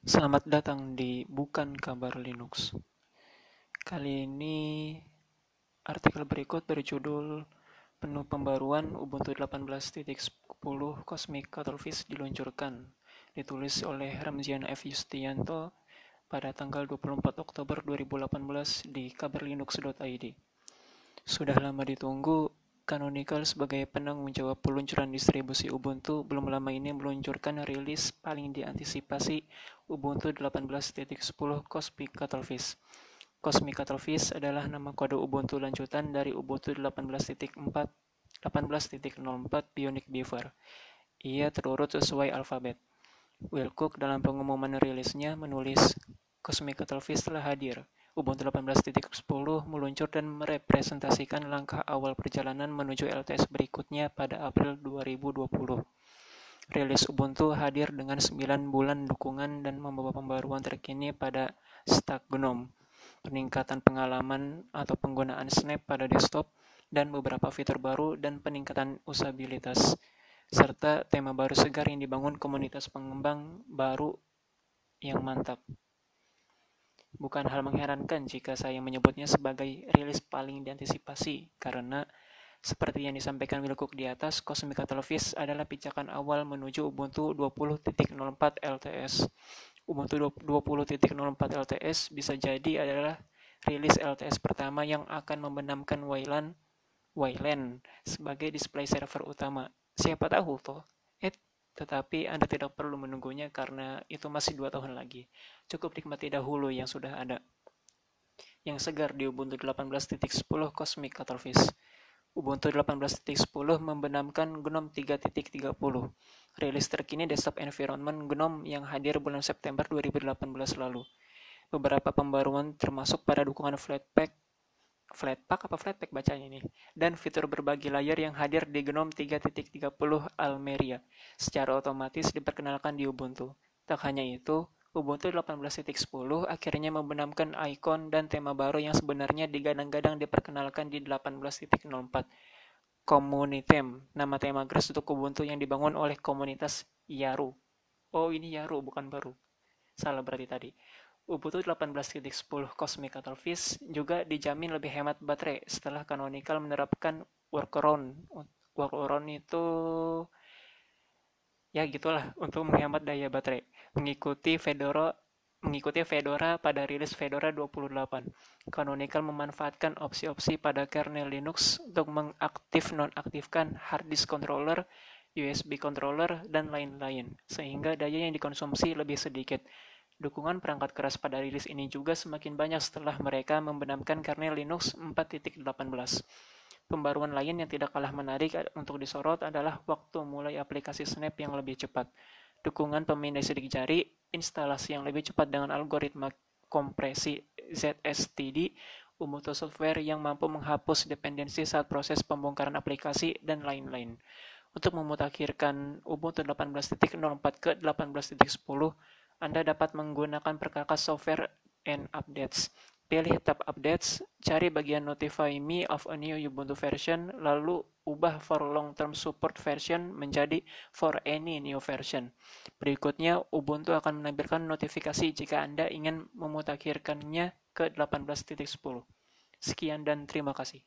Selamat datang di Bukan Kabar Linux. Kali ini artikel berikut berjudul Penuh Pembaruan Ubuntu 18.10 Cosmic Cuttlefish diluncurkan. Ditulis oleh Ramzian F. Yustianto pada tanggal 24 Oktober 2018 di kabarlinux.id. Sudah lama ditunggu, Canonical sebagai penanggung jawab peluncuran distribusi Ubuntu belum lama ini meluncurkan rilis paling diantisipasi Ubuntu 18.10 Cosmic Cuttlefish. Cosmic Cuttlefish adalah nama kode Ubuntu lanjutan dari Ubuntu 18.4 18.04 Bionic Beaver. Ia terurut sesuai alfabet. Will Cook dalam pengumuman rilisnya menulis, Cosmic Cuttlefish telah hadir. Ubuntu 18.10 meluncur dan merepresentasikan langkah awal perjalanan menuju LTS berikutnya pada April 2020. Rilis Ubuntu hadir dengan 9 bulan dukungan dan membawa pembaruan terkini pada stack GNOME, peningkatan pengalaman atau penggunaan Snap pada desktop, dan beberapa fitur baru dan peningkatan usabilitas, serta tema baru segar yang dibangun komunitas pengembang baru yang mantap. Bukan hal mengherankan jika saya menyebutnya sebagai rilis paling diantisipasi, karena seperti yang disampaikan Wilcock di atas, Cosmic Cuttlefish adalah pijakan awal menuju Ubuntu 20.04 LTS. Ubuntu 20.04 LTS bisa jadi adalah rilis LTS pertama yang akan membenamkan Wayland, Wayland sebagai display server utama. Siapa tahu toh, eh tetapi Anda tidak perlu menunggunya karena itu masih dua tahun lagi. Cukup nikmati dahulu yang sudah ada. Yang segar di Ubuntu 18.10 Cosmic Cuttlefish. Ubuntu 18.10 membenamkan GNOME 3.30. Rilis terkini desktop environment GNOME yang hadir bulan September 2018 lalu. Beberapa pembaruan termasuk pada dukungan Flatpak Flatpak apa Flatpak bacanya ini, dan fitur berbagi layar yang hadir di GNOME 3.30 Almeria secara otomatis diperkenalkan di Ubuntu. Tak hanya itu, Ubuntu 18.10 akhirnya membenamkan ikon dan tema baru yang sebenarnya digadang-gadang diperkenalkan di 18.04. Communitem, nama tema GRAS untuk Ubuntu yang dibangun oleh komunitas Yaru. Oh, ini Yaru, bukan baru. Salah berarti tadi. Ubuntu 18.10 Cosmic Cuttlefish juga dijamin lebih hemat baterai setelah Canonical menerapkan workaround. Workaround itu ya gitulah untuk menghemat daya baterai. Mengikuti Fedora mengikuti Fedora pada rilis Fedora 28. Canonical memanfaatkan opsi-opsi pada kernel Linux untuk mengaktif nonaktifkan hard disk controller, USB controller, dan lain-lain, sehingga daya yang dikonsumsi lebih sedikit. Dukungan perangkat keras pada rilis ini juga semakin banyak setelah mereka membenamkan kernel Linux 4.18. Pembaruan lain yang tidak kalah menarik untuk disorot adalah waktu mulai aplikasi Snap yang lebih cepat. Dukungan pemindai sidik jari, instalasi yang lebih cepat dengan algoritma kompresi ZSTD, Ubuntu software yang mampu menghapus dependensi saat proses pembongkaran aplikasi, dan lain-lain. Untuk memutakhirkan Ubuntu 18.04 ke 18.10, anda dapat menggunakan perkakas software and updates. Pilih tab Updates, cari bagian Notify Me of a new Ubuntu version, lalu ubah for long-term support version menjadi for any new version. Berikutnya, Ubuntu akan menampilkan notifikasi jika Anda ingin memutakhirkannya ke 18.10. Sekian dan terima kasih.